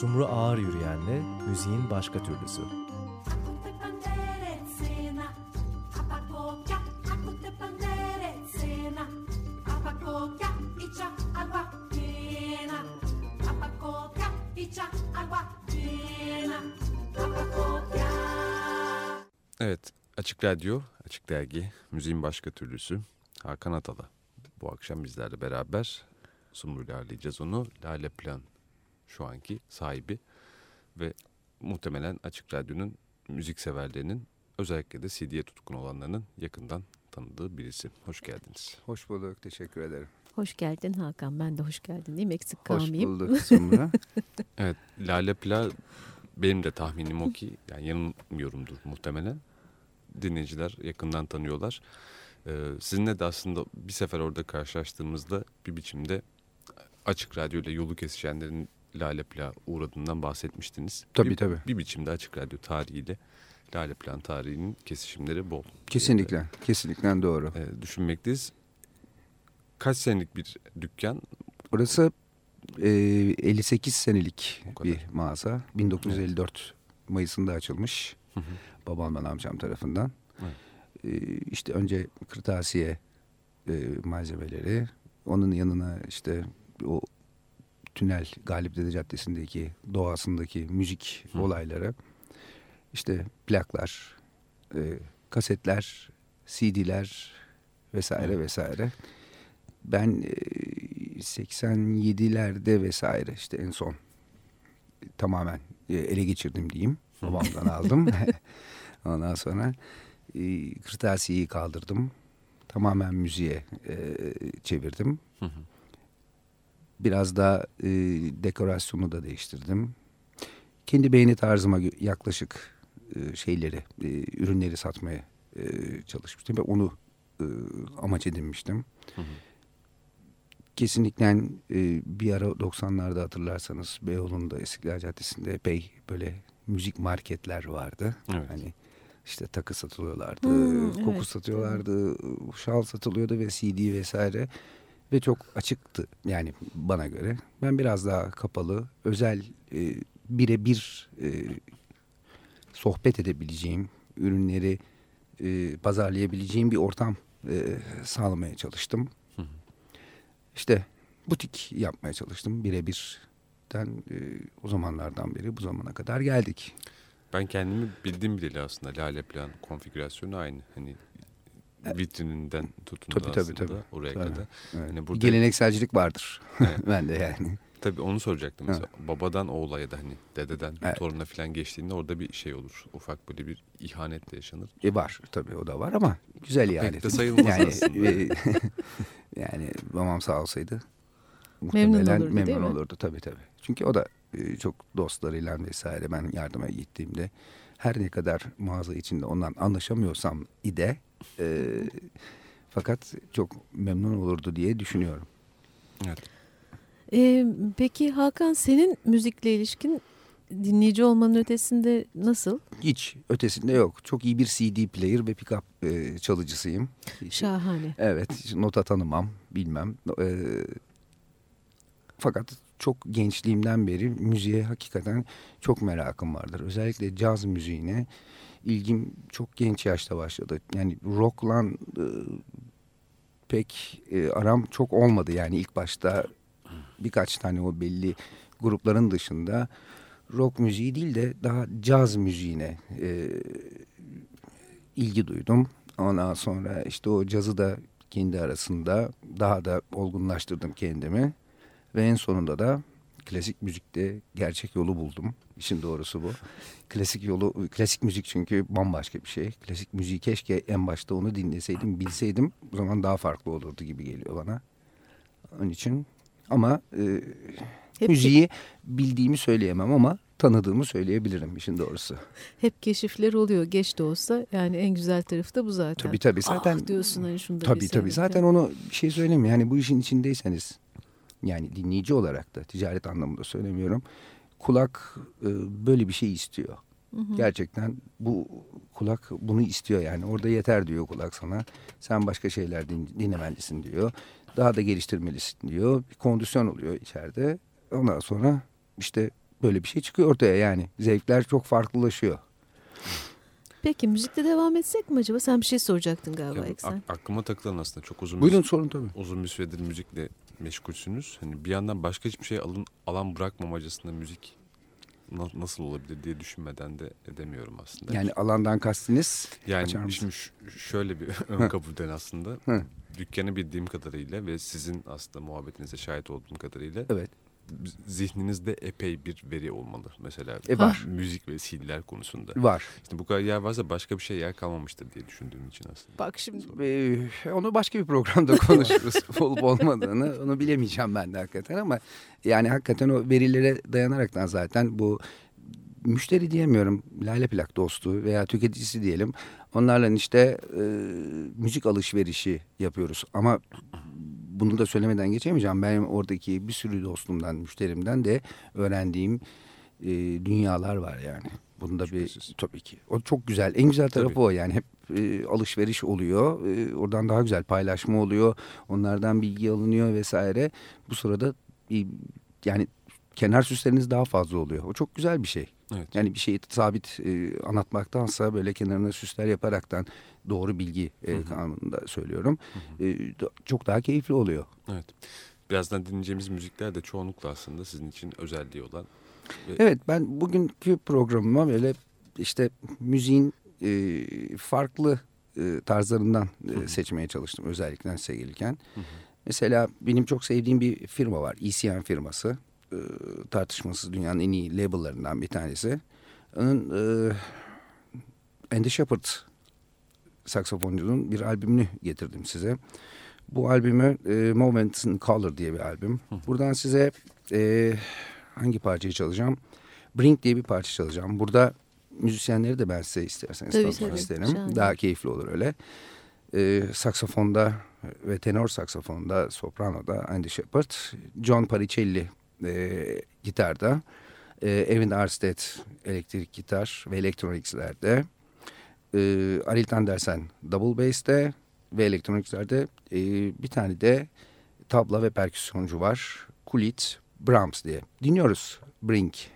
Sumru Ağır Yürüyen'le müziğin başka türlüsü. Evet, Açık Radyo, Açık Dergi, Müziğin Başka Türlüsü, Hakan Atala. Bu akşam bizlerle beraber Sumru'yla ağırlayacağız onu. Lale Plan şu anki sahibi ve muhtemelen Açık Radyo'nun müzik severlerinin özellikle de CD'ye tutkun olanlarının yakından tanıdığı birisi. Hoş geldiniz. Hoş bulduk, teşekkür ederim. Hoş geldin Hakan, ben de hoş geldin diyeyim, eksik kalmayayım. Hoş bulduk Sumru. evet, Lale Plan benim de tahminim o ki, yani yanılmıyorumdur muhtemelen. Dinleyiciler yakından tanıyorlar. Ee, sizinle de aslında bir sefer orada karşılaştığımızda bir biçimde Açık Radyo ile yolu kesişenlerin Lale Pla uğradığından bahsetmiştiniz. Tabii bir, tabii. Bir biçimde Açık Radyo tarihiyle Lale Plan tarihinin kesişimleri bol. Kesinlikle, ee, kesinlikle doğru. E, düşünmekteyiz. Kaç senelik bir dükkan? Orası e, 58 senelik bir mağaza. 1954 evet. Mayıs'ında açılmış. Hı hı. Babamdan amcam tarafından. Evet. E, işte önce kırtasiye e, malzemeleri, onun yanına işte o tünel Galip Dede Caddesi'ndeki doğasındaki müzik Hı. olayları işte plaklar, e, kasetler, CD'ler vesaire Hı. vesaire. Ben e, 87'lerde vesaire işte en son tamamen e, ele geçirdim diyeyim. Babamdan aldım. Ondan sonra e, kırtasiyeyi kaldırdım. Tamamen müziğe e, çevirdim. Hı hı. Biraz da e, dekorasyonu da değiştirdim. Kendi beğeni tarzıma yaklaşık e, şeyleri, e, ürünleri satmaya e, çalışmıştım ve onu e, amaç edinmiştim. Hı hı. Kesinlikle e, bir ara 90'larda hatırlarsanız Beyoğlu'nda Eskişehir Caddesi'nde epey böyle müzik marketler vardı. Evet. Hani işte takı satılıyorlardı, hmm, koku evet. satıyorlardı, şal satılıyordu ve CD vesaire ve çok açıktı yani bana göre. Ben biraz daha kapalı, özel e, birebir e, sohbet edebileceğim, ürünleri e, pazarlayabileceğim bir ortam e, sağlamaya çalıştım. Hı hı. İşte butik yapmaya çalıştım birebirden e, o zamanlardan beri bu zamana kadar geldik. Ben kendimi bildiğim bile aslında lale plan konfigürasyonu aynı. Hani vitrininden tutun tabii, tabii, tabii. oraya tabii. kadar. Evet. Yani burada... Gelenekselcilik vardır. Evet. ben de yani. Tabii onu soracaktım mesela. Evet. Babadan oğula ya da hani dededen evet. toruna falan geçtiğinde orada bir şey olur. Ufak böyle bir ihanet de yaşanır. E var tabii o da var ama güzel ihanet. Pek de sayılmaz yani, aslında. E, yani babam sağ olsaydı memnun olurdu, memnun olurdu tabii tabii. Çünkü o da e, çok dostlarıyla vesaire ben yardıma gittiğimde her ne kadar mağaza içinde ondan anlaşamıyorsam ide e, fakat çok memnun olurdu diye düşünüyorum. Evet. Ee, peki Hakan senin müzikle ilişkin dinleyici olmanın ötesinde nasıl? Hiç ötesinde yok. Çok iyi bir CD player ve pickup e, çalıcısıyım. Şahane. Evet nota tanımam bilmem. E, fakat çok gençliğimden beri müziğe hakikaten çok merakım vardır. Özellikle caz müziğine ilgim çok genç yaşta başladı. Yani rock'la e, pek e, aram çok olmadı. Yani ilk başta birkaç tane o belli grupların dışında rock müziği değil de daha caz müziğine e, ilgi duydum. Ondan sonra işte o cazı da kendi arasında daha da olgunlaştırdım kendimi. Ve en sonunda da klasik müzikte gerçek yolu buldum. İşin doğrusu bu. Klasik yolu, klasik müzik çünkü bambaşka bir şey. Klasik müziği keşke en başta onu dinleseydim, bilseydim. O zaman daha farklı olurdu gibi geliyor bana. Onun için ama e, Hep müziği bildiğimi söyleyemem ama tanıdığımı söyleyebilirim işin doğrusu. Hep keşifler oluyor geç de olsa yani en güzel tarafı da bu zaten. Tabii tabii zaten. Ah diyorsun hani şunda Tabii tabii zaten onu bir şey söyleyeyim yani bu işin içindeyseniz yani dinleyici olarak da ticaret anlamında söylemiyorum. Kulak e, böyle bir şey istiyor. Hı hı. Gerçekten bu kulak bunu istiyor yani orada yeter diyor kulak sana. Sen başka şeyler din, dinlemelisin diyor. Daha da geliştirmelisin diyor. Bir kondisyon oluyor içeride. Ondan sonra işte böyle bir şey çıkıyor ortaya yani. Zevkler çok farklılaşıyor. Peki müzikte devam etsek mi acaba? Sen bir şey soracaktın galiba Yani Eksen. ak- aklıma takılan aslında çok uzun Buyurun bir, sorun tabii. uzun bir süredir müzikle meşgulsünüz. Hani bir yandan başka hiçbir şey alın, alan bırakmamacasında müzik na- nasıl olabilir diye düşünmeden de edemiyorum aslında. Yani alandan kastiniz Yani şimdi şöyle bir ön kabulden aslında Hı. dükkanı bildiğim kadarıyla ve sizin aslında muhabbetinize şahit olduğum kadarıyla evet zihninizde epey bir veri olmalı. Mesela E, var. müzik ve CD'ler konusunda. var. İşte bu kadar yer varsa başka bir şey yer kalmamıştır diye düşündüğüm için aslında. Bak şimdi. Ee, onu başka bir programda konuşuruz olup olmadığını onu bilemeyeceğim ben de hakikaten ama yani hakikaten o verilere dayanaraktan zaten bu müşteri diyemiyorum lale plak dostu veya tüketicisi diyelim onlarla işte e, müzik alışverişi yapıyoruz ama bunu da söylemeden geçemeyeceğim benim oradaki bir sürü dostumdan müşterimden de öğrendiğim e, dünyalar var yani. Bunda bir Şüphesiz. tabii ki. O çok güzel. En güzel tarafı Tabii. o yani. Hep e, alışveriş oluyor. E, oradan daha güzel paylaşma oluyor. Onlardan bilgi alınıyor vesaire. Bu sırada bir, yani kenar süsleriniz daha fazla oluyor. O çok güzel bir şey. Evet. Yani bir şeyi sabit e, anlatmaktansa böyle kenarına süsler yaparaktan doğru bilgi e, Hı hı. kanununda söylüyorum. E, çok daha keyifli oluyor. Evet. Birazdan dinleyeceğimiz müzikler de çoğunlukla aslında sizin için özelliği olan. Evet ben bugünkü programıma böyle işte müziğin e, farklı e, tarzlarından e, seçmeye çalıştım özellikle size gelirken. Mesela benim çok sevdiğim bir firma var ECM firması. E, tartışmasız dünyanın en iyi labellarından bir tanesi. Onun e, Andy Shepard saksafoncunun bir albümünü getirdim size. Bu albümü e, Moments in Color diye bir albüm. Buradan size e, hangi parçayı çalacağım? Brink diye bir parça çalacağım. Burada müzisyenleri de ben size isterseniz Tabii, tanıtmak tabii. isterim. Şahane. Daha keyifli olur öyle. E, saksafonda ve tenor saksafonda, sopranoda Andy Shepard, John Paricelli e, gitarda, e, Evin Arstedt elektrik gitar ve elektroniklerde, e, Arilt Andersen double bass'te ve elektroniklerde e, bir tane de tabla ve perküsyoncu var. Kulit Brahms diye. Dinliyoruz Brink.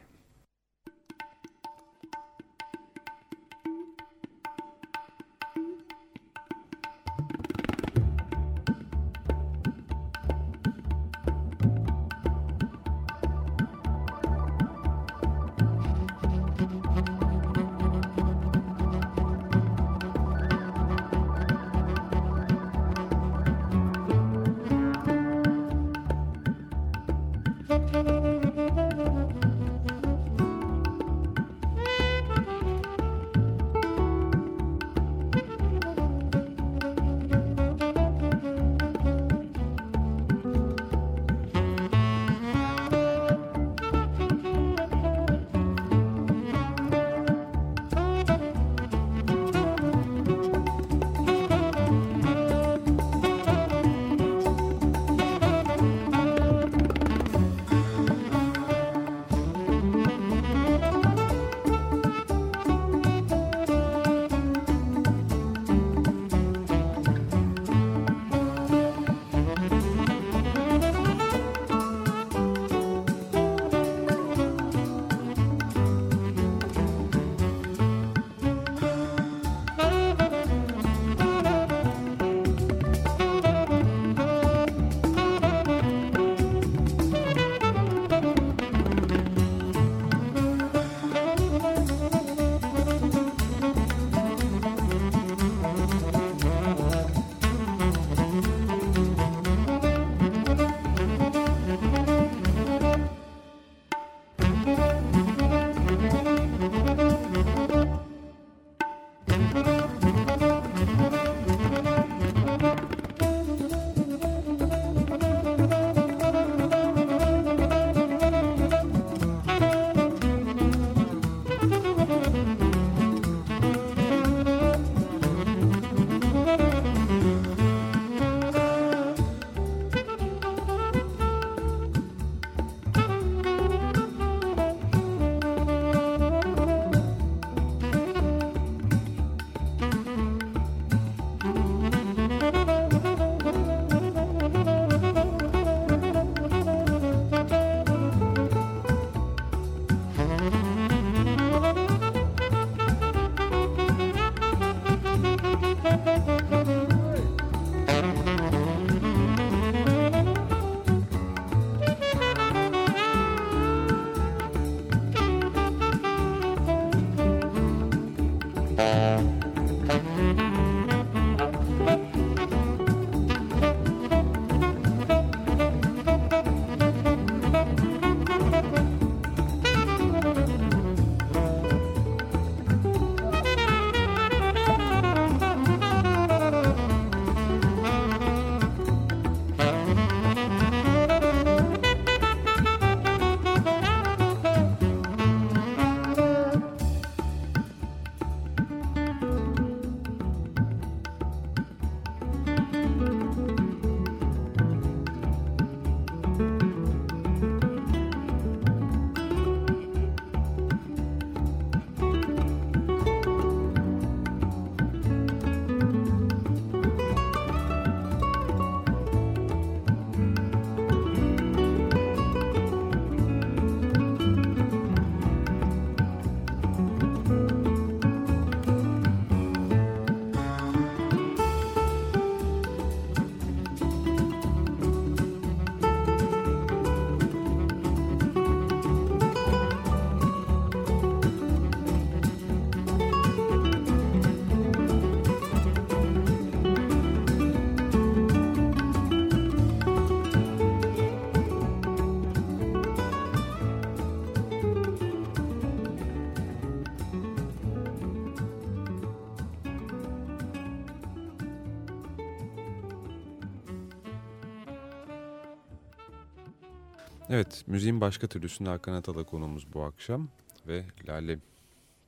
Evet, müziğin başka türlüsünde Hakan Atala konuğumuz bu akşam ve Lale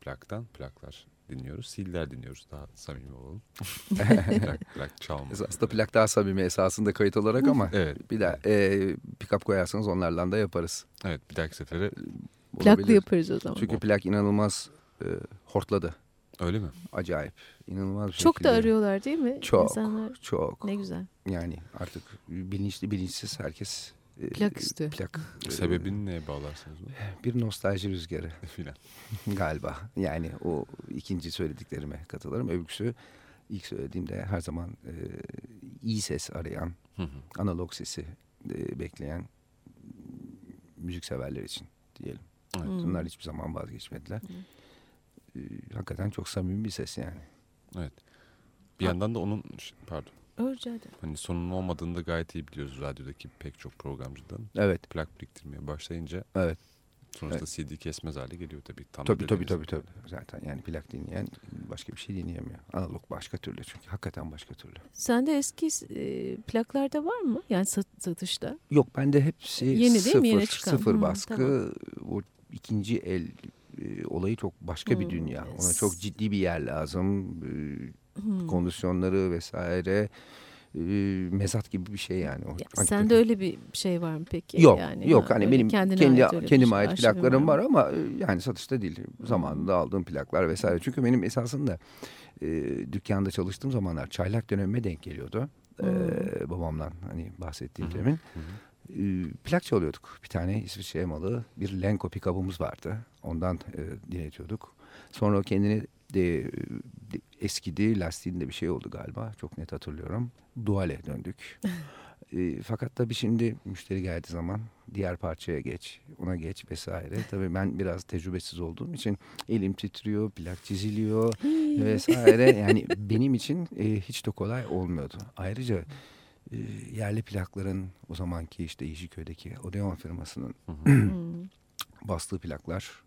plaktan plaklar dinliyoruz. Siller dinliyoruz daha samimi olalım. plak, plak çalma. Aslında plak daha samimi esasında kayıt olarak ama Evet, bir daha e, pick-up koyarsanız onlardan da yaparız. evet bir dahaki sefere Plaklı Olabilir. yaparız o zaman. Çünkü plak inanılmaz e, hortladı. öyle mi? Acayip. İnanılmaz bir Çok da şekilde. arıyorlar değil mi? Çok. İnsanlar Çok. ne güzel. Yani artık bilinçli bilinçsiz herkes e, Plak istiyor. Plak. Sebebini neye bağlarsınız bunu? Bir nostalji rüzgarı Filan. galiba. Yani o ikinci söylediklerime katılırım. Öbüksü ilk söylediğimde her zaman e, iyi ses arayan, Hı hı. analog sesi e, bekleyen müzik severler için diyelim. Evet. Hmm. Bunlar hiçbir zaman vazgeçmediler. E, hakikaten çok samimi bir ses yani. Evet. Bir yandan da onun pardon Ederim. hani sonunun olmadığını da gayet iyi biliyoruz radyodaki pek çok programcıdan. Evet, Plak biriktirmeye başlayınca evet. sonuçta CD kesmez hale geliyor tabii. Tam Tabii tabii tabii tabii. Zaten yani plak dinleyen başka bir şey dinleyemiyor. Analog başka türlü çünkü hakikaten başka türlü. Sende eski e, plaklarda var mı? Yani sat, satışta. Yok bende hepsi Yeni değil mi? sıfır, Yeni çıkan. sıfır Hmm, baskı. tamam. Bu ikinci el e, olayı çok başka bir Hmm, dünya. Ona çok ciddi bir yer lazım. E, Hmm. kondisyonları vesaire. Mezat gibi bir şey yani. O, Ya, hakikaten. sende öyle bir şey var mı peki? Yok yani, yok ha, hani öyle benim kendi ait kendime şey, ait plaklarım var ama yani satışta değil. Zamanında aldığım plaklar vesaire. Çünkü benim esasında e, dükkanda çalıştığım zamanlar çaylak dönemime denk geliyordu. E, babamdan hani bahsettiğim demin. E, plak çalıyorduk. Bir tane İsviçre emalı bir Lenko pikabımız vardı. Ondan e, dinletiyorduk. Sonra o kendini de, de eskidi. Lastiğinde bir şey oldu galiba. Çok net hatırlıyorum. Duale döndük. E, fakat tabii şimdi müşteri geldiği zaman diğer parçaya geç, ona geç vesaire. Tabii ben biraz tecrübesiz olduğum için elim titriyor, plak çiziliyor vesaire. Yani benim için e, hiç de kolay olmuyordu. Ayrıca e, yerli plakların o zamanki işte Yeşilköy'deki Odeon firmasının. Hmm. bastığı plaklar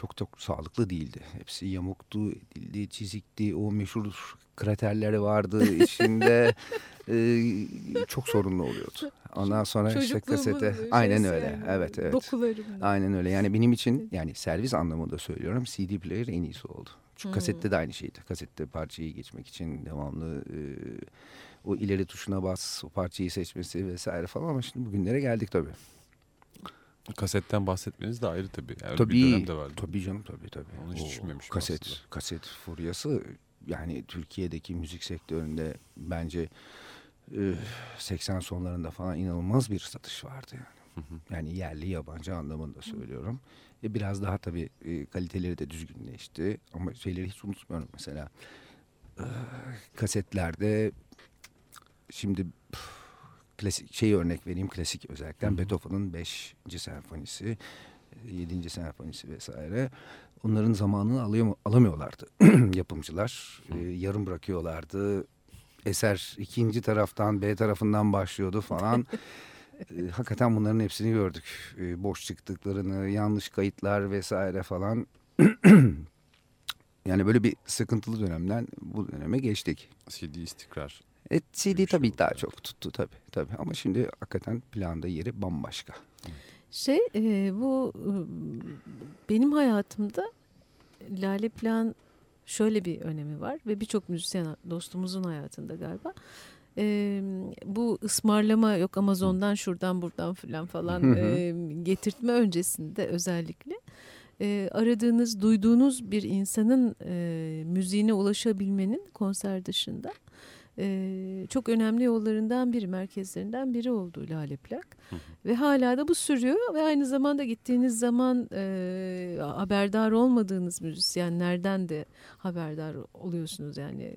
çok çok sağlıklı değildi. Hepsi yamuktu, edildi, çizikti. O meşhur kraterleri vardı içinde. Ee, çok sorunlu oluyordu. Ondan sonra işte kasete. Aynen öyle. yani, Evet evet. Dokularım. Aynen öyle. Yani benim için yani servis anlamında söylüyorum CD player en iyisi oldu. Çünkü Hmm. kasette de aynı şeydi. Kasette parçayı geçmek için devamlı e, o ileri tuşuna bas, o parçayı seçmesi vesaire falan ama şimdi bugünlere geldik tabii. Kasetten bahsetmeniz de ayrı tabii. Yani Tabii, bir dönem de vardı. tabii canım tabii tabii. Onu hiç O düşünmemiştim Kaset, aslında. kaset furyası yani Türkiye'deki müzik sektöründe bence e, 80 sonlarında falan inanılmaz bir satış vardı yani. Hı hı. Yani yerli yabancı anlamında söylüyorum. E, biraz daha tabii e, kaliteleri de düzgünleşti ama şeyleri hiç unutmuyorum mesela. e, kasetlerde şimdi püf, klasik şey örnek vereyim klasik özellikle. Beethoven'ın 5. senfonisi, 7. senfonisi vesaire. Onların zamanını alayam- alamıyorlardı yapımcılar. E, yarım bırakıyorlardı. Eser ikinci taraftan B tarafından başlıyordu falan. E, hakikaten bunların hepsini gördük. E, boş çıktıklarını, yanlış kayıtlar vesaire falan. yani böyle bir sıkıntılı dönemden bu döneme geçtik. CD istikrar. E, CD şey tabii daha çok tuttu tabii tabii ama şimdi hakikaten planda yeri bambaşka. Şey e, bu e, benim hayatımda Lale Plan şöyle bir önemi var ve birçok müzisyen dostumuzun hayatında galiba. E, bu ısmarlama yok Amazon'dan şuradan buradan filan falan Hı hı. e, getirtme öncesinde özellikle e, aradığınız, duyduğunuz bir insanın e, müziğine ulaşabilmenin konser dışında e, çok önemli yollarından biri, merkezlerinden biri oldu Lale Plak. Hı hı. Ve hala da bu sürüyor ve aynı zamanda gittiğiniz zaman e, haberdar olmadığınız müzisyenlerden de haberdar oluyorsunuz yani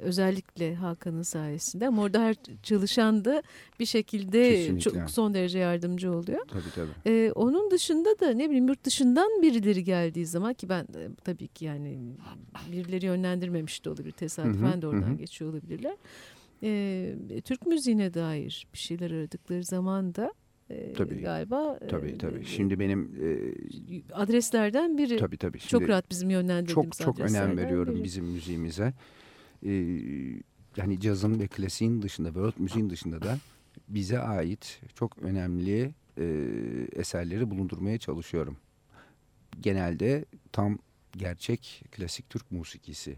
özellikle Hakan'ın sayesinde ama orada her çalışan da bir şekilde Kesinlikle. çok son derece yardımcı oluyor. Tabii tabii. Ee, onun dışında da ne bileyim yurt dışından birileri geldiği zaman ki ben e, tabii ki yani birileri yönlendirmemiş de olabilir tesadüfen Hı hı, de oradan hı. geçiyor olabilirler. Ee, Türk müziğine dair bir şeyler aradıkları zaman da e, Tabii. galiba e, Tabii tabii. Şimdi benim e, adreslerden biri tabii tabii. Şimdi çok rahat bizim yönlendirdiğimiz çok çok önem veriyorum biri. bizim müziğimize. Ee, yani cazın ve klasiğin dışında, world müziğin dışında da bize ait çok önemli e, eserleri bulundurmaya çalışıyorum. Genelde tam gerçek klasik Türk musikisi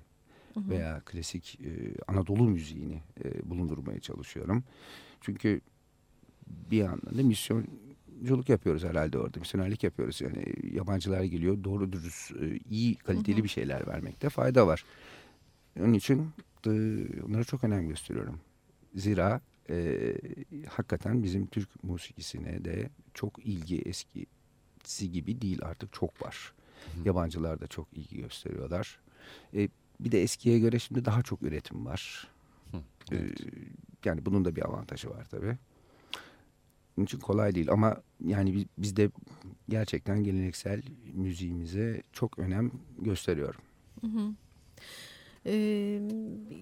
veya klasik e, Anadolu müziğini e, bulundurmaya çalışıyorum. Çünkü bir yandan da misyonculuk yapıyoruz herhalde orada. Misyonerlik yapıyoruz. Yani yabancılar geliyor doğru dürüst e, iyi kaliteli Hı hı. bir şeyler vermekte fayda var. Onun için e, onlara çok önem gösteriyorum. Zira e, hakikaten bizim Türk musikisine de çok ilgi eskisi gibi değil artık çok var. Yabancılar da çok ilgi gösteriyorlar. E, bir de eskiye göre şimdi daha çok üretim var. Hı, Ee, yani bunun da bir avantajı var tabii. Onun için kolay değil ama yani bi- biz de gerçekten geleneksel müziğimize çok önem gösteriyorum. Hı hı. Ee,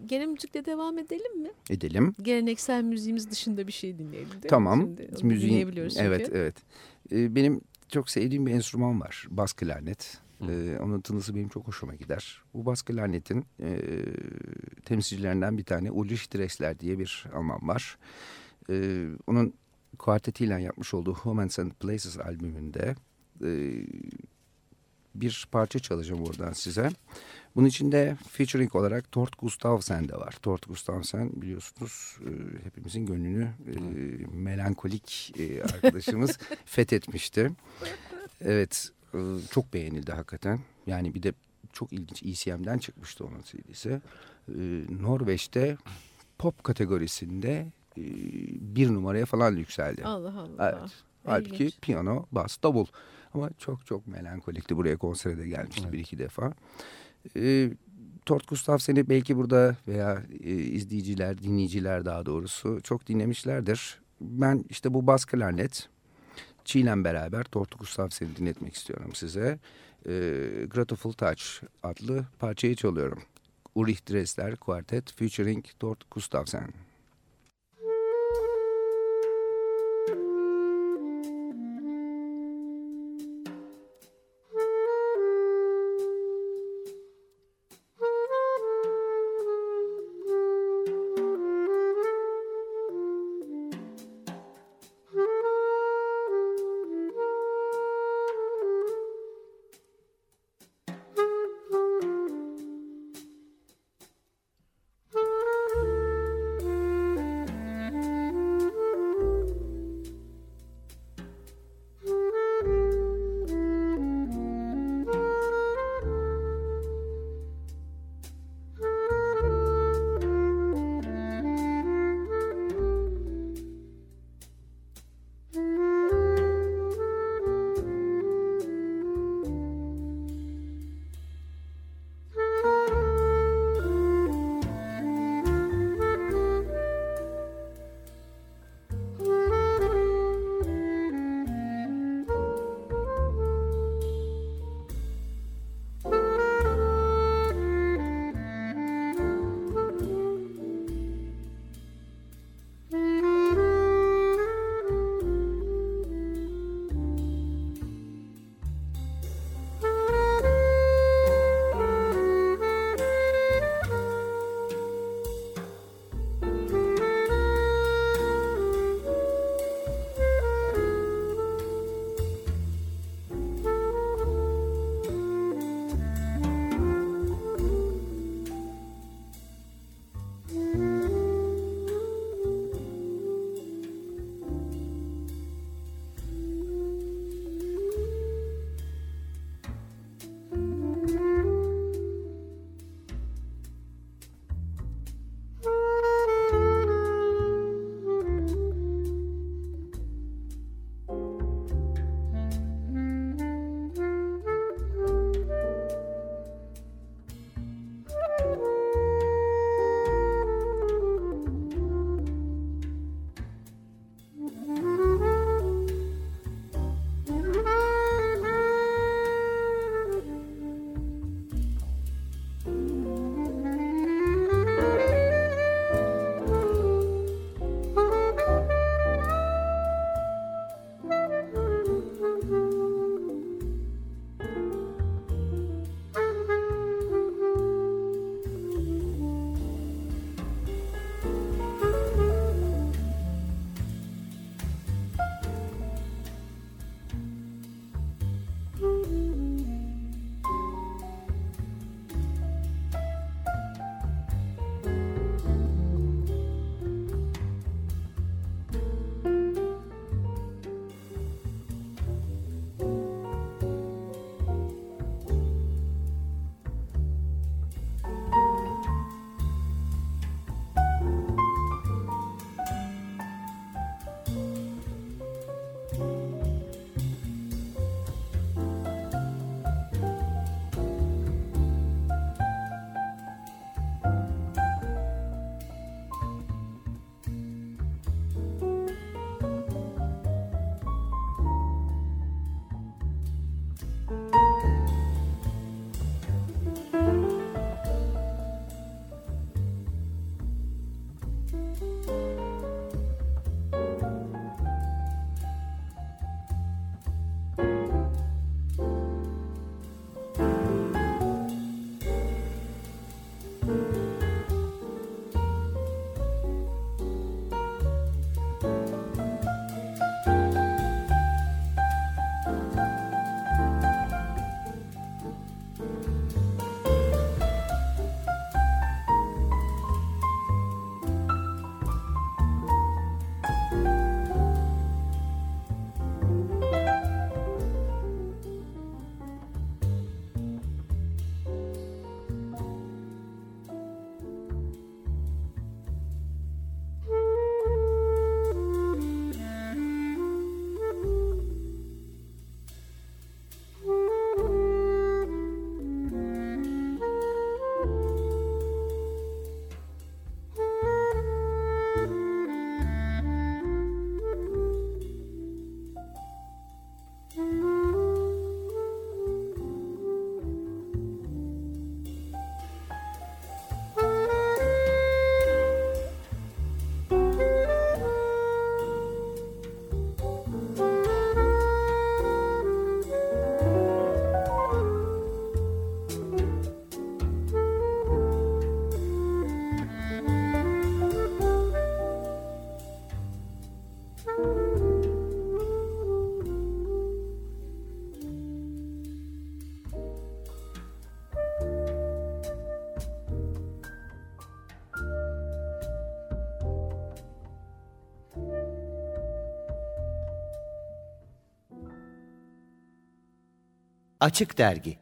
gene müzikle devam edelim mi? Edelim. Geleneksel müziğimiz dışında bir şey dinleyelim. değil mi? Tamam. Şimdi Müziğin, dinleyebiliyoruz çünkü. evet, evet. Ee, benim çok sevdiğim bir enstrüman var. Bas klarnet. Ee, onun tınısı benim çok hoşuma gider. Bu bas klarnetin e, temsilcilerinden bir tane Ulrich Drexler diye bir Alman var. Ee, onun kuartetiyle yapmış olduğu Humans and Places albümünde e, bir parça çalacağım oradan size. Bunun içinde featuring olarak Tort Gustavsen de var. Tort Gustavsen biliyorsunuz e, hepimizin gönlünü e, melankolik e, arkadaşımız fethetmişti. Evet e, çok beğenildi hakikaten. Yani bir de çok ilginç ECM'den çıkmıştı onun CD'si. E, Norveç'te pop kategorisinde e, bir numaraya falan yükseldi. Allah Allah. Evet. Halbuki piyano, bas, davul. Ama çok çok melankolikti. Buraya konsere de gelmişti bir iki defa. Ee, Tort Gustafssen'i belki burada veya e, izleyiciler, dinleyiciler daha doğrusu çok dinlemişlerdir. Ben işte bu bas klarnet, Çiğ'le beraber Tort Gustafssen'i dinletmek istiyorum size. Ee, Grateful Touch adlı parçayı çalıyorum. Ulrich Dressler Quartet featuring Tort Gustafsson. Açık Dergi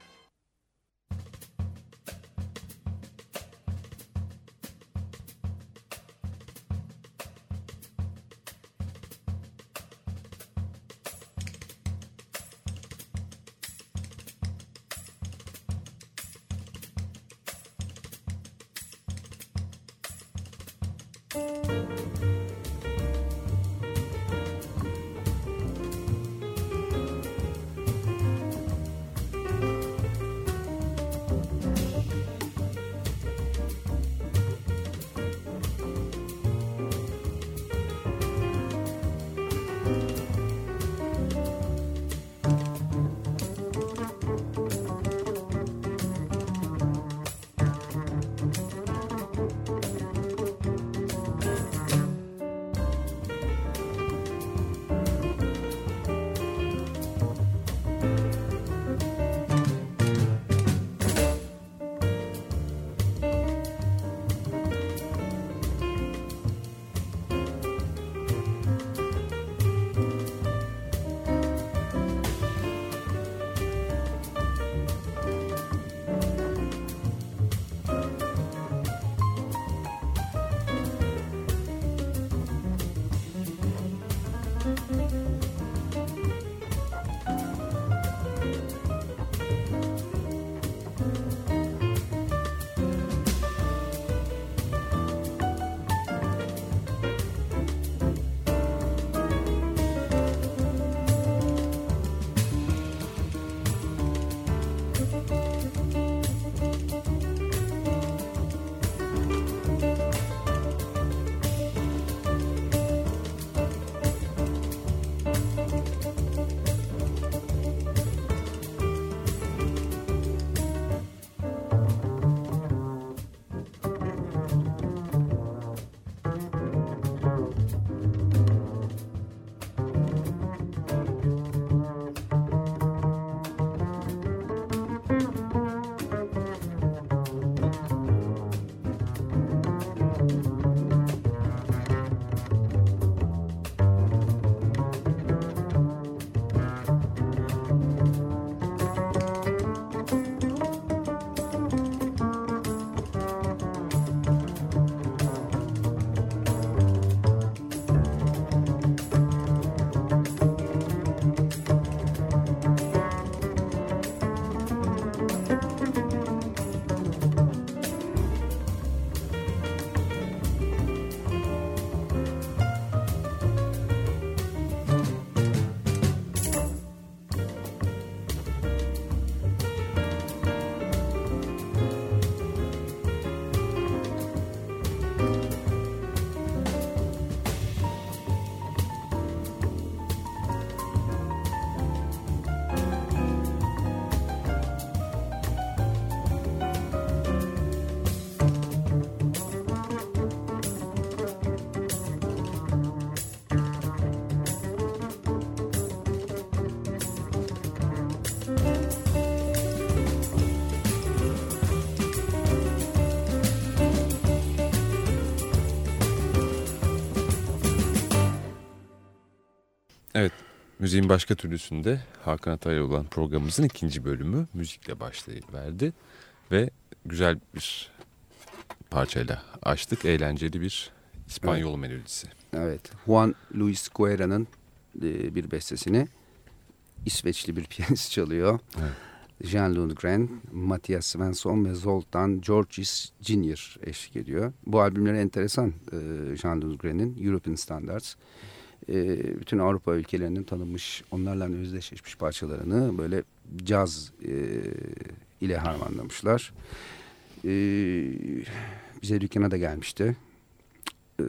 müziğin başka türlüsünde Hakan Atay'la olan programımızın ikinci bölümü müzikle başlayıverdi. Ve güzel bir parçayla açtık. Eğlenceli bir İspanyol evet. melodisi. Evet, Juan Luis Guerra'nın e, bir bestesini İsveçli bir piyanist çalıyor. Evet. Jean Lundgren, Matthias Svensson ve Zoltan Georgis Junior eşlik ediyor. Bu albümleri enteresan e, Jean Lundgren'in European Standards e, bütün Avrupa ülkelerinin tanınmış, onlarla özdeşleşmiş parçalarını böyle caz e, ile harmanlamışlar. E, bize dükkana da gelmişti. E,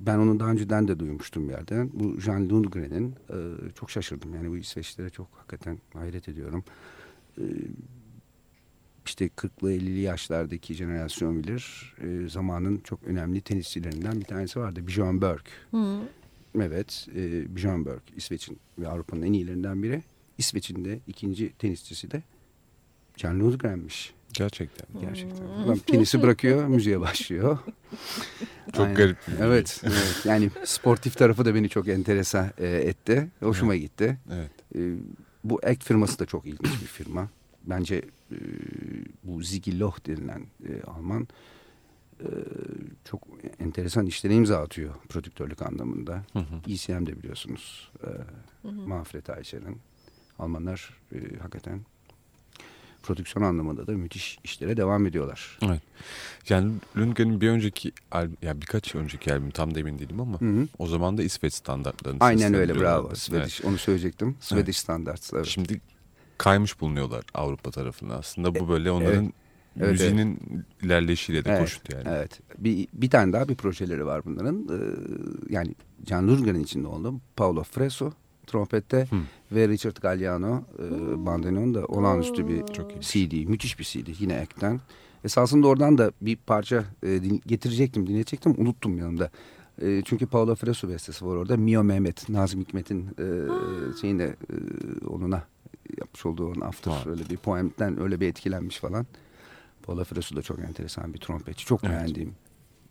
ben onu daha önceden de duymuştum bir yerden. Bu Jean Lundgren'in e, çok şaşırdım. Yani bu İsveçlere çok hakikaten hayret ediyorum. E, işte 40'lı 50'li yaşlardaki jenerasyon bilir. Zamanın çok önemli tenisçilerinden bir tanesi vardı. Björn Borg. Hı. Evet, e, Björn Borg, İsveç'in ve Avrupa'nın en iyilerinden biri. İsveç'in de ikinci tenisçisi de Can Lundgren'miş. Gerçekten. Gerçekten. Adam tenisi bırakıyor, müziğe başlıyor. Çok Aynen. garip. Evet, evet. Yani sportif tarafı da beni çok enteresan e, etti. Hoşuma evet. gitti. Evet. E, bu ek firması da çok ilginç bir firma. Bence e, bu Ziggy Loh denilen e, Alman e, çok enteresan işlere imza atıyor prodüktörlük anlamında. Hı hı. ECM de biliyorsunuz. E, Manfred Eicher'in. Almanlar e, hakikaten prodüksiyon anlamında da müthiş işlere devam ediyorlar. Evet. Yani Lundgren'in bir önceki albüm, yani birkaç önceki albüm tam da emin değilim ama Hı hı. o zaman da İsveç standartlarını Aynen öyle bravo. Swedish, Onu söyleyecektim. Swedish Standards. Evet. Şimdi kaymış bulunuyorlar Avrupa tarafına. Aslında bu böyle onların Evet, müziğinin ilerleyişiyle de Evet, koşut yani. Evet. Bir, bir tane daha bir projeleri var bunların. Ee, yani Can Lundgren'in içinde oldu. Paolo Freso trompette Hı. ve Richard Galliano e, bandoneon da olağanüstü bir Çok. CD. Müthiş bir CD yine ekten. Esasında oradan da bir parça e, din- getirecektim, dinleyecektim. Unuttum yanımda. E, çünkü Paolo Freso bestesi var orada. Mio Mehmet, Nazım Hikmet'in e, şeyine e, onuna yapmış olduğu onun after Ha. öyle bir poemden öyle bir etkilenmiş falan. Paolo Fresu da çok enteresan bir trompetçi. Çok Evet. beğendiğim.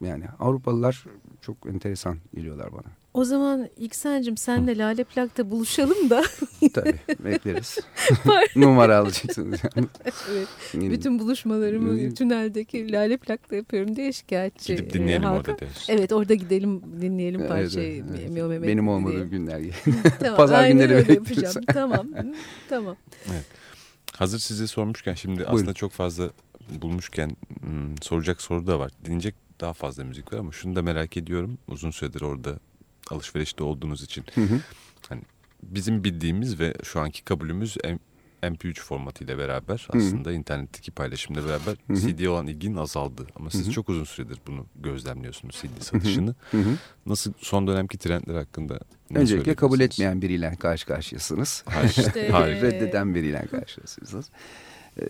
Yani Avrupalılar çok enteresan geliyorlar bana. O zaman İksen'cim senle Lale Plak'ta buluşalım da Tabii bekleriz. Numara alacaksınız yani. evet, bütün buluşmalarımı tüneldeki Lale Plak'ta yapıyorum diye şikayetçi. Gidip dinleyelim e, orada Hakan. deriz. Evet orada gidelim dinleyelim Evet, parçayı. evet, evet. Benim diye. olmadığım günler. Tamam, Pazar aynen günleri öyle bekleriz. yapacağım. tamam. Tamam. Hazır size sormuşken şimdi Buyurun. aslında çok fazla bulmuşken hmm, soracak soru da var. Dinleyecek daha fazla müzik var ama şunu da merak ediyorum. Uzun süredir orada alışverişte olduğunuz için. Hı hı. Bizim bildiğimiz ve şu anki kabulümüz M- MP3 formatıyla beraber Hı hı. aslında internetteki paylaşımla beraber Hı hı. CD olan ilginin azaldı. Ama siz Hı hı. çok uzun süredir bunu gözlemliyorsunuz CD satışını. Hı hı. Nasıl son dönemki trendler hakkında ne Öncelikle kabul etmeyen biriyle karşı karşıyasınız. Hayır. İşte- Hayır. Reddeden biriyle karşıyasınız. Ee,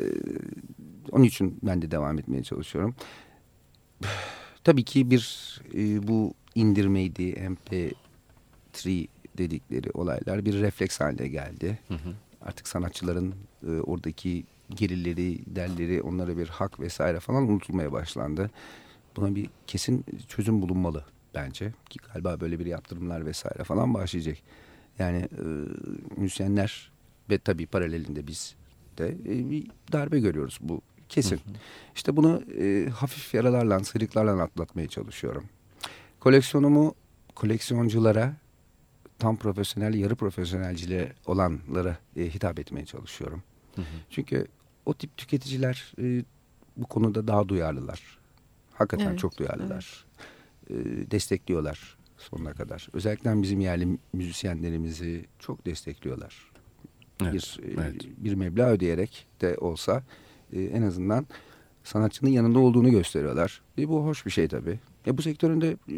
onun için ben de devam etmeye çalışıyorum. Tabii ki bir e, bu indirmeydi, MP3 dedikleri olaylar bir refleks haline geldi. Hı hı. Artık sanatçıların e, oradaki gerileri, derleri, onlara bir hak vesaire falan unutulmaya başlandı. Buna bir kesin çözüm bulunmalı bence. Ki galiba böyle bir yaptırımlar vesaire falan başlayacak. Yani e, müzisyenler ve tabii paralelinde biz de e, bir darbe görüyoruz bu kesin. İşte bunu e, hafif yaralarla, sıyrıklarla atlatmaya çalışıyorum. Koleksiyonumu koleksiyonculara tam profesyonel, yarı profesyonelcile olanlara e, hitap etmeye çalışıyorum. Hı hı. Çünkü o tip tüketiciler e, bu konuda daha duyarlılar. Hakikaten Evet, çok duyarlılar. E, destekliyorlar sonuna kadar. Özellikle bizim yerli müzisyenlerimizi çok destekliyorlar. Evet, Bir e, evet. bir meblağ ödeyerek de olsa e, en azından sanatçının yanında olduğunu gösteriyorlar. Ve bu hoş bir şey tabii. E, bu sektörün de e,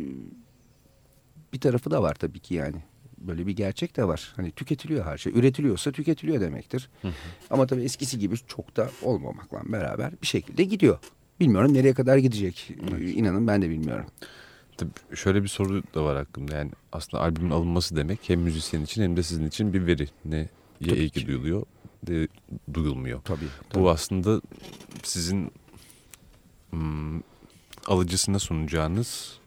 bir tarafı da var tabii ki yani. Böyle bir gerçek de var. Hani tüketiliyor her şey. Üretiliyorsa tüketiliyor demektir. Hı hı. Ama tabii eskisi gibi çok da olmamakla beraber bir şekilde gidiyor. Bilmiyorum nereye kadar gidecek. Ee, İnanın ben de bilmiyorum. Tabii şöyle bir soru da var hakkında. Yani aslında albümün alınması demek hem müzisyen için hem de sizin için bir veri. Ne iyi ki. duyuluyor de duyulmuyor. Tabii. Bu aslında sizin hmm, alıcısına sunacağınız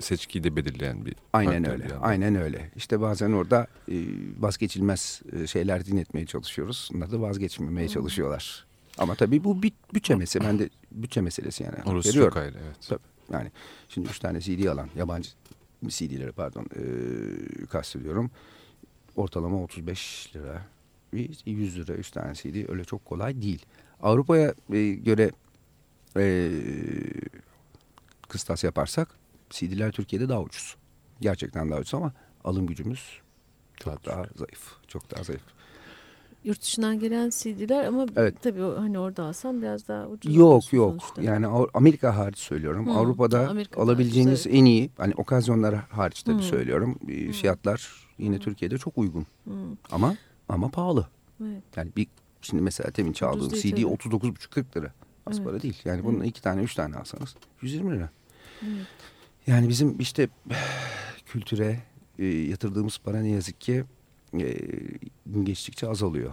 seçkiyi de belirleyen bir Aynen öyle. bir. Aynen öyle. İşte bazen orada e, vazgeçilmez e, şeyler dinletmeye çalışıyoruz. Onlar da vazgeçmemeye çalışıyorlar. Ama tabii bu bir bütçe meselesi. Ben de bütçe meselesi yani. Orası veriyorum. çok ayrı evet. Tabii. Yani şimdi üç tane CD alan yabancı CD'leri pardon e, kastediyorum. Ortalama 35 lira. Bir 100 lira üç tane CD öyle çok kolay değil. Avrupa'ya e, göre e, kıstas yaparsak CD'ler Türkiye'de daha ucuz. Gerçekten daha ucuz ama alım gücümüz çok Daha daha zayıf. Çok daha zayıf. Yurt dışından gelen CD'ler ama Evet. tabii hani orada alsam biraz daha ucuz. Yok yok. sonuçta. Yani Amerika hariç söylüyorum. Hı, Avrupa'da Amerika'da alabileceğiniz hariç, evet. en iyi hani okazyonlar hariç tabii Hı. söylüyorum. e, Fiyatlar yine Türkiye'de çok uygun. Hı, Ama ama pahalı. Evet. Yani bir şimdi mesela temin çaldığım CD tabii. 39,5-40 lira. Az Evet. para değil. Yani bunun Evet. iki tane üç tane alsanız 120 lira. Evet. Yani bizim işte kültüre e, yatırdığımız para ne yazık ki e, gün geçtikçe azalıyor.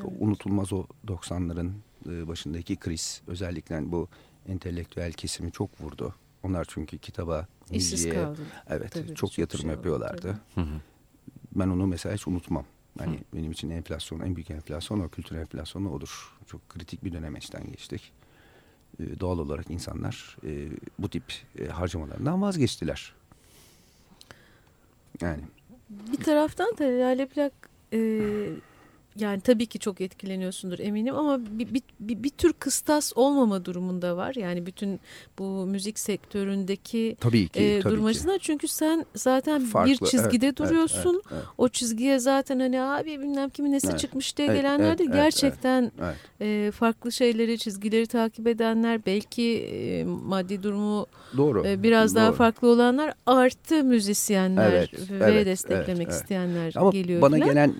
O Evet. Unutulmaz o 90'ların e, başındaki kriz. Özellikle bu entelektüel kesimi çok vurdu. Onlar çünkü kitaba, İşsiz müziğe kaldı. evet Tabii, çok çok yatırım şey oldu, yapıyorlardı. Hı hı. Ben onu mesela hiç unutmam. Hani benim için enflasyon, en büyük enflasyon o kültür enflasyonu odur. Çok kritik bir dönemeçten geçtik. E, doğal olarak insanlar e, bu tip e, harcamalarından vazgeçtiler. Yani Bir taraftan da Lale Plak e, yani tabii ki çok etkileniyorsundur eminim ama bir, bir, bir, bir tür kıstas olmama durumunda var. Yani bütün bu müzik sektöründeki tabii ki, e, tabii durum ki. çünkü sen zaten Farklı, bir çizgide evet, duruyorsun. Evet, evet, O çizgiye zaten hani abi bilmem kimin nesi Evet, çıkmış diye evet, gelenler evet, de evet, gerçekten evet. e, farklı şeyleri, çizgileri takip edenler, belki e, maddi durumu Doğru. e, biraz daha doğru. farklı olanlar artı müzisyenler Evet, ve evet, desteklemek evet, evet. isteyenler Ama geliyor. bana filan. gelen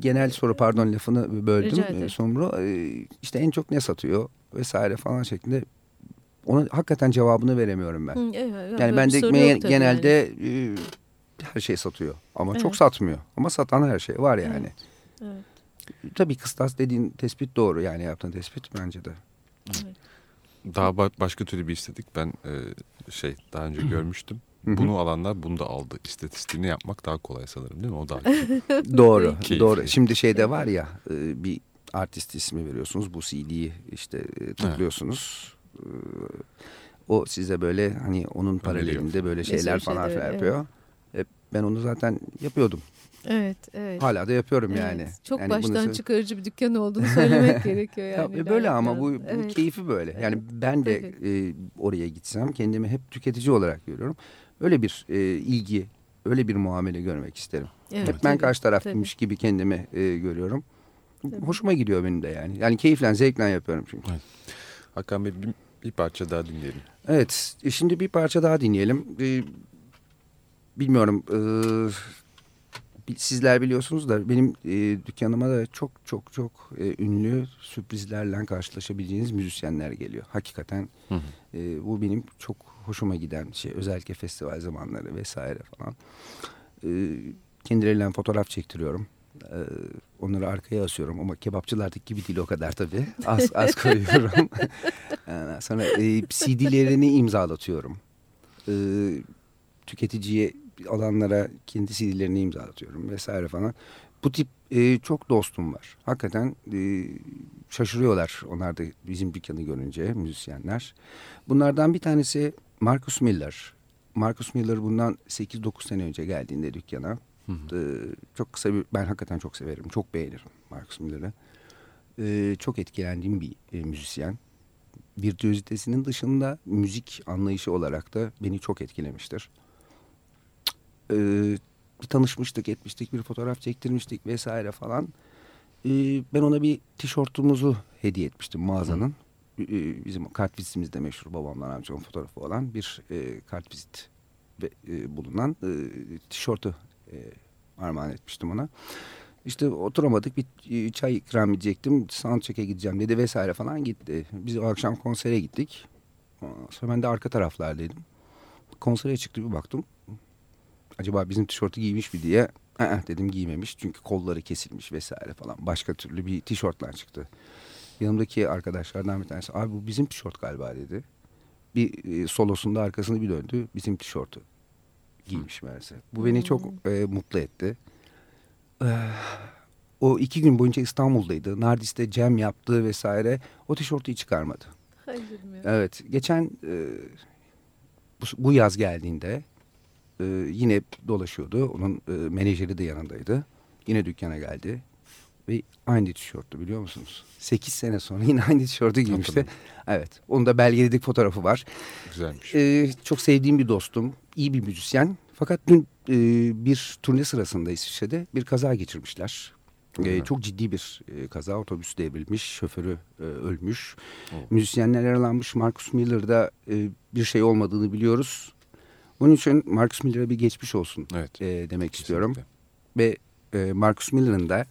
genel soru pardon lafını böldüm e, Sumru. E, işte en çok ne satıyor vesaire falan şeklinde ona hakikaten cevabını veremiyorum ben. Hı, evet, yani ben de genelde e, her şey satıyor ama Evet. çok satmıyor. Ama satan her şey var yani. yani. Evet, Tabii kıstas dediğin tespit doğru yani yaptığın tespit bence de. evet. Daha ba- başka türlü bir istedik. Ben e, şey daha önce görmüştüm. Bunu alanlar bunu da aldı. İstatistiğini yapmak daha kolay sanırım değil mi? O da Doğru, Keyifli. doğru. Şimdi şeyde var ya e, bir artist ismi veriyorsunuz. Bu CD'yi işte e, tıklıyorsunuz. E, O size böyle hani onun paralelinde böyle şeyler şey falan öyle, yapıyor. E, Ben onu zaten yapıyordum. Evet, evet. Hala da yapıyorum Evet, yani. Çok Yani bunu baştan sö- çıkarıcı bir dükkan olduğunu söylemek gerekiyor Ya, yani. e, böyle ama bu, bu Evet. keyfi böyle. Yani Evet, ben de e, oraya gitsem kendimi hep tüketici olarak görüyorum. Öyle bir e, ilgi, öyle bir muamele görmek isterim. Evet, Hep ben tabii, karşı taraftaymış gibi kendimi e, görüyorum. Tabii. Hoşuma gidiyor benim de yani. Yani keyifle, zevkle yapıyorum çünkü. Hakan Bey bir, bir parça daha dinleyelim. Evet, e, şimdi bir parça daha dinleyelim. E, bilmiyorum, e, sizler biliyorsunuz da benim e, dükkanıma da çok çok çok e, ünlü sürprizlerle karşılaşabileceğiniz müzisyenler geliyor. Hakikaten Hı hı. e, bu benim çok hoşuma giden şey. Özellikle festival zamanları vesaire falan. E, kendileriyle fotoğraf çektiriyorum. E, onları arkaya asıyorum ama kebapçılardaki gibi değil o kadar tabii. Az, az koyuyorum. Ondan sonra e, CD'lerini imzalatıyorum. E, tüketiciye alanlara kendi CD'lerini imzalatıyorum vesaire falan. Bu tip e, çok dostum var. Hakikaten e, şaşırıyorlar onlar da bizim dükkanı görünce müzisyenler. Bunlardan bir tanesi Marcus Miller. Marcus Miller bundan 8-9 sene önce geldiğinde dükkana. E, çok kısa bir, ben hakikaten çok severim, çok beğenirim Marcus Miller'ı. E, çok etkilendiğim bir e, müzisyen. Virtüözitesinin dışında müzik anlayışı olarak da beni çok etkilemiştir. E, bir tanışmıştık, etmiştik, bir fotoğraf çektirmiştik vesaire falan. E, ben ona bir tişörtümüzü hediye etmiştim mağazanın. E, bizim kartvizitimizde meşhur babamdan amcamın fotoğrafı olan bir e, kartvizit ve, e, bulunan e, tişörtü e, armağan etmiştim ona. İşte oturamadık bir e, çay ikram edecektim. Soundcheck'e gideceğim dedi vesaire falan gitti. Biz o akşam konsere gittik. Sonra ben de arka taraflardaydım. Konsere çıktı bir baktım. Acaba bizim tişörtü giymiş mi diye. "Aa," dedim giymemiş çünkü kolları kesilmiş vesaire falan. Başka türlü bir tişörtler çıktı. Yanımdaki arkadaşlardan bir tanesi abi bu bizim tişört galiba dedi. Bir e, solosunda arkasını bir döndü. Bizim tişörtü giymiş meğerse. Bu beni çok e, mutlu etti. Eh, o iki gün boyunca İstanbul'daydı. Nardis'te cem yaptı vesaire. O tişörtü hiç çıkarmadı. Hayır bilmiyorum. Evet. Geçen e, bu, bu yaz geldiğinde e, yine dolaşıyordu. Onun e, menajeri de yanındaydı. Yine dükkana geldi. Ve aynı tişörtü biliyor musunuz? 8 sene sonra yine aynı tişörtü giymişti. Evet. Onun da belgeledik fotoğrafı var. Güzelmiş. Ee, çok sevdiğim bir dostum. iyi bir müzisyen. Fakat dün e, bir turne sırasında İsviçre'de bir kaza geçirmişler. Hı. çok ciddi bir e, kaza. Otobüs devrilmiş. Şoförü e, ölmüş. Oh. Müzisyenler yaralanmış. Marcus Miller'da e, bir şey olmadığını biliyoruz. Bunun için Marcus Miller'a bir geçmiş olsun Evet. e, demek istiyorum. kesinlikle. Ve e, Marcus Miller'ın da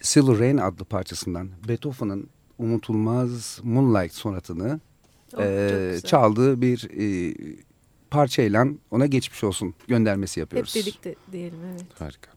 Silver Rain adlı parçasından Beethoven'ın unutulmaz Moonlight sonatını Oh, e, çaldığı bir e, parçayla ona geçmiş olsun göndermesi Hep yapıyoruz. birlikte diyelim evet. Harika.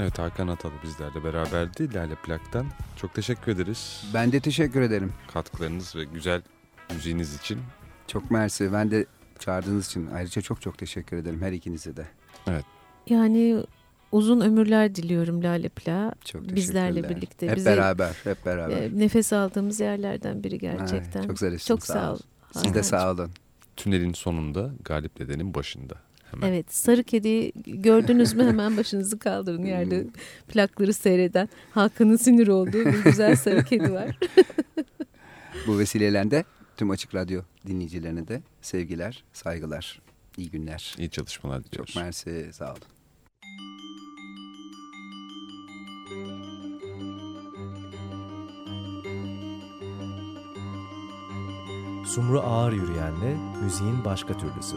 Evet Hakan Atalı bizlerle beraberdi Lale Plak'tan. Çok teşekkür ederiz. Ben de teşekkür ederim. Katkılarınız ve güzel müziğiniz için. Çok mersi. Ben de çağırdığınız için ayrıca çok çok teşekkür ederim her ikinize de. Yani uzun ömürler diliyorum Lale Pla. Çok Bizlerle birlikte. Hep Bize, beraber, hep beraber. e, nefes aldığımız yerlerden biri gerçekten. Ay, çok zarifsin. Çok sağ ol. Siz de sağ olun. Tünelin sonunda Galip Dede'nin başında. Hemen. Evet sarı kedi gördünüz mü hemen başınızı kaldırın yerde plakları seyreden Hakan'ın sinir olduğu bir güzel sarı kedi var. Bu vesileyle de tüm Açık Radyo dinleyicilerine de sevgiler, saygılar, iyi günler. İyi çalışmalar diliyoruz. Çok mersi, sağ olun. Sumru Ağır Yürüyen'le müziğin başka türlüsü.